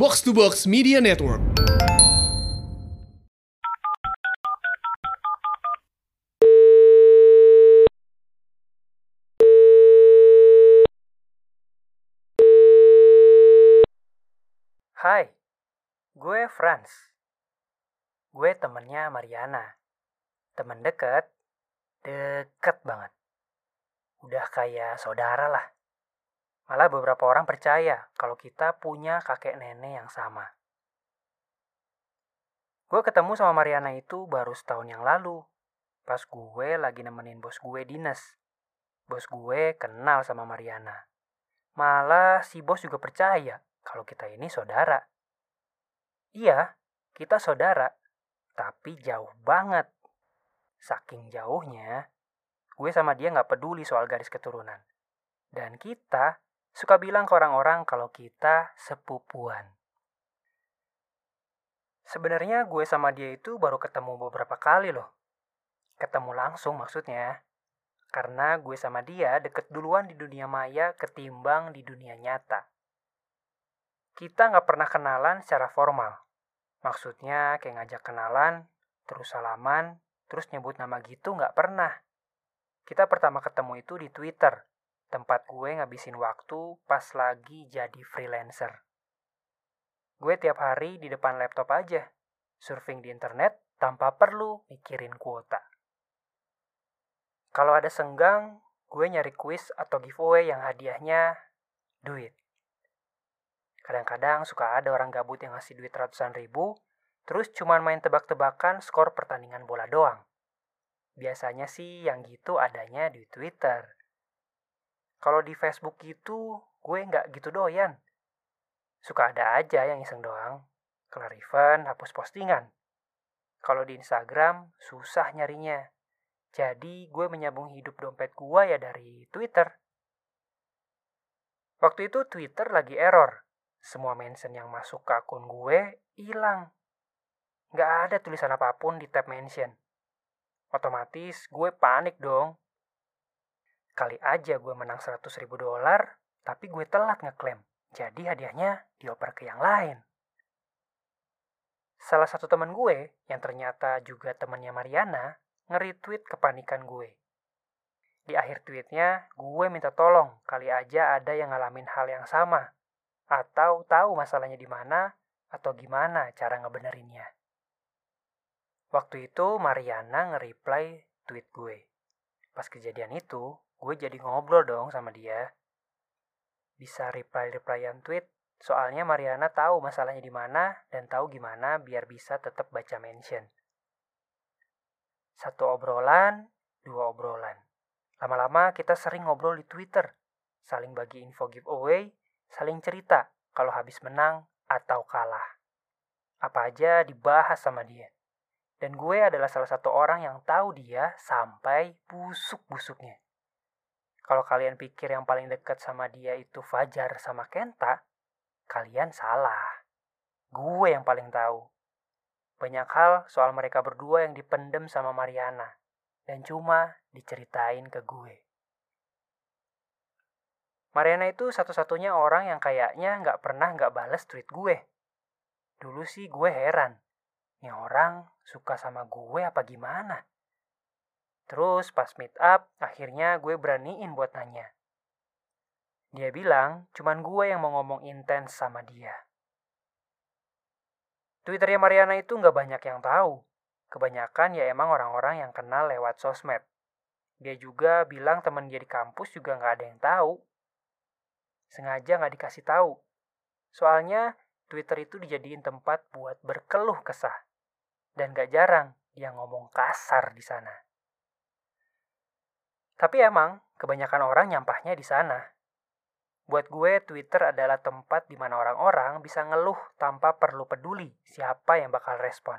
Box to Box Media Network. Hai, gue Franz. Gue temennya Mariana. Temen deket, deket banget. Udah kayak saudara lah. Malah beberapa orang percaya kalau kita punya kakek nenek yang sama. Gue ketemu sama Mariana itu baru setahun yang lalu. Pas gue lagi nemenin bos gue dinas. Bos gue kenal sama Mariana. Malah si bos juga percaya kalau kita ini saudara. Iya, kita saudara, tapi jauh banget. Saking jauhnya, gue sama dia nggak peduli soal garis keturunan. Dan kita suka bilang ke orang-orang kalau kita sepupuan. Sebenarnya gue sama dia itu baru ketemu beberapa kali loh. Ketemu langsung maksudnya. Karena gue sama dia deket duluan di dunia maya ketimbang di dunia nyata. Kita nggak pernah kenalan secara formal. Maksudnya kayak ngajak kenalan, terus salaman, terus nyebut nama gitu nggak pernah. Kita pertama ketemu itu di Twitter, tempat gue ngabisin waktu pas lagi jadi freelancer. Gue tiap hari di depan laptop aja, surfing di internet tanpa perlu mikirin kuota. Kalau ada senggang, gue nyari kuis atau giveaway yang hadiahnya duit. Kadang-kadang suka ada orang gabut yang ngasih duit ratusan ribu, terus cuman main tebak-tebakan skor pertandingan bola doang. Biasanya sih yang gitu adanya di Twitter. Kalau di Facebook gitu, gue nggak gitu doyan. Suka ada aja yang iseng doang. Kelar event, hapus postingan. Kalau di Instagram, susah nyarinya. Jadi gue menyambung hidup dompet gue ya dari Twitter. Waktu itu Twitter lagi error. Semua mention yang masuk ke akun gue hilang. Nggak ada tulisan apa pun di tab mention. Otomatis gue panik dong. Kali aja gue menang 100 ribu dolar, tapi gue telat ngeklaim. Jadi hadiahnya dioper ke yang lain. Salah satu teman gue, yang ternyata juga temannya Mariana, nge-retweet kepanikan gue. Di akhir tweetnya, gue minta tolong kali aja ada yang ngalamin hal yang sama. Atau tahu masalahnya di mana, atau gimana cara ngebenerinnya. Waktu itu Mariana nge-reply tweet gue. Pas kejadian itu, gue jadi ngobrol dong sama dia. Bisa reply-replyan tweet, soalnya Mariana tahu masalahnya di mana dan tahu gimana biar bisa tetap baca mention. Satu obrolan, dua obrolan. Lama-lama kita sering ngobrol di Twitter, saling bagi info giveaway, saling cerita kalau habis menang atau kalah. Apa aja dibahas sama dia. Dan gue adalah salah satu orang yang tahu dia sampai busuk-busuknya. Kalau kalian pikir yang paling dekat sama dia itu Fajar sama Kenta, kalian salah. Gue yang paling tahu. Banyak hal soal mereka berdua yang dipendem sama Mariana. Dan cuma diceritain ke gue. Mariana itu satu-satunya orang yang kayaknya nggak pernah nggak bales tweet gue. Dulu sih gue heran. Nih orang suka sama gue apa gimana? Terus pas meet up, akhirnya gue beraniin buat nanya. Dia bilang, cuman gue yang mau ngomong intens sama dia. Twitternya Mariana itu nggak banyak yang tahu. Kebanyakan ya emang orang-orang yang kenal lewat sosmed. Dia juga bilang teman dia di kampus juga nggak ada yang tahu. Sengaja nggak dikasih tahu. Soalnya Twitter itu dijadiin tempat buat berkeluh kesah. Dan gak jarang dia ngomong kasar di sana. Tapi emang kebanyakan orang nyampahnya di sana. Buat gue, Twitter adalah tempat di mana orang-orang bisa ngeluh tanpa perlu peduli siapa yang bakal respon.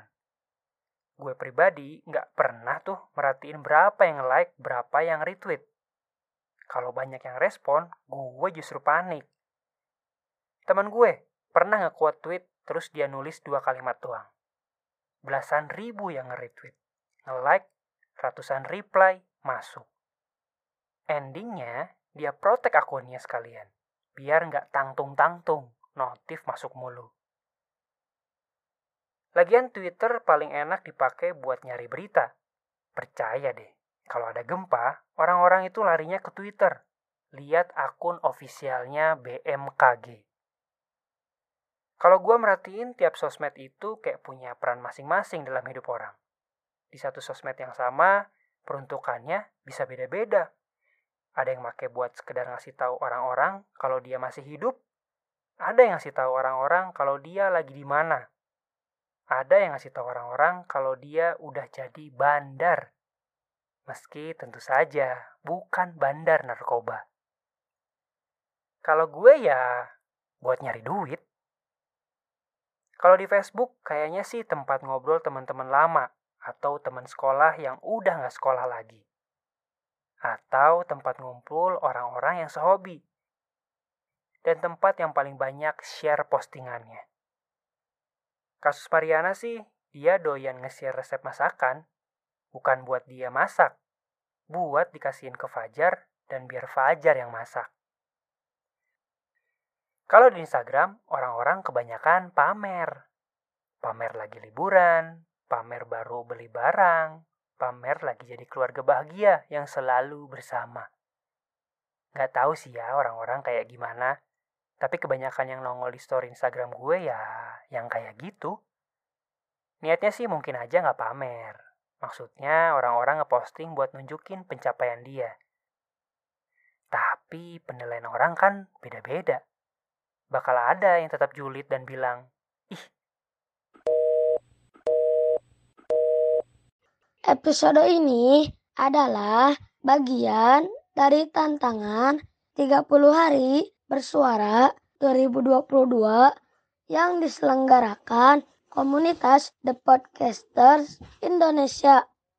Gue pribadi nggak pernah tuh merhatiin berapa yang like, berapa yang retweet. Kalau banyak yang respon, gue justru panik. Teman gue pernah nge-quote tweet terus dia nulis dua kalimat doang. Belasan ribu yang nge-retweet, nge-like, ratusan reply, masuk. Endingnya, dia protek akunnya sekalian. Biar nggak tangtung-tangtung, notif masuk mulu. Lagian Twitter paling enak dipakai buat nyari berita. Percaya deh, kalau ada gempa, orang-orang itu larinya ke Twitter. Lihat akun ofisialnya BMKG. Kalau gue merhatiin tiap sosmed itu kayak punya peran masing-masing dalam hidup orang. Di satu sosmed yang sama, peruntukannya bisa beda-beda. Ada yang pakai buat sekedar ngasih tahu orang-orang kalau dia masih hidup. Ada yang ngasih tahu orang-orang kalau dia lagi di mana. Ada yang ngasih tahu orang-orang kalau dia udah jadi bandar. Meski tentu saja bukan bandar narkoba. Kalau gue ya buat nyari duit. Kalau di Facebook kayaknya sih tempat ngobrol teman-teman lama atau teman sekolah yang udah nggak sekolah lagi. Atau tempat ngumpul orang-orang yang sehobi. Dan tempat yang paling banyak share postingannya. Kasus Mariana sih, dia doyan nge-share resep masakan, bukan buat dia masak, buat dikasihin ke Fajar dan biar Fajar yang masak. Kalau di Instagram, orang-orang kebanyakan pamer. Pamer lagi liburan, pamer baru beli barang, pamer lagi jadi keluarga bahagia yang selalu bersama. Gak tahu sih ya orang-orang kayak gimana, tapi kebanyakan yang nongol di story Instagram gue ya yang kayak gitu. Niatnya sih mungkin aja nggak pamer. Maksudnya orang-orang ngeposting buat nunjukin pencapaian dia. Tapi penilaian orang kan beda-beda. Bakal ada yang tetap julid dan bilang, ih. Episode ini adalah bagian dari tantangan 30 hari bersuara 2022 yang diselenggarakan komunitas The Podcasters Indonesia.